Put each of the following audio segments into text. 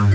nào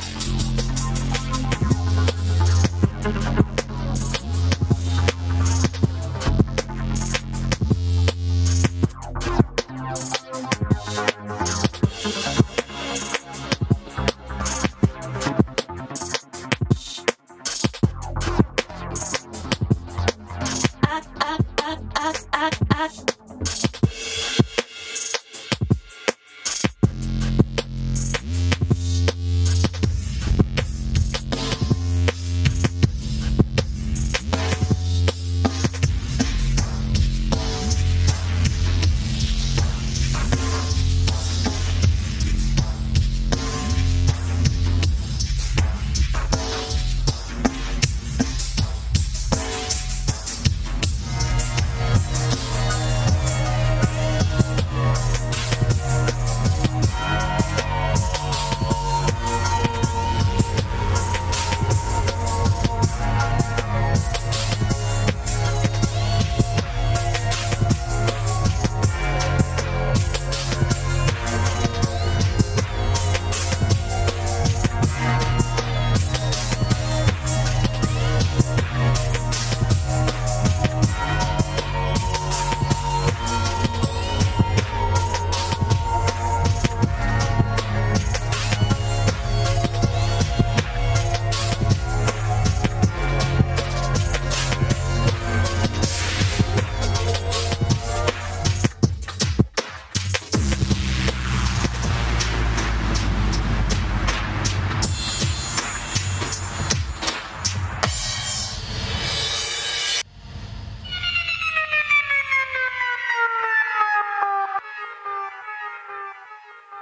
have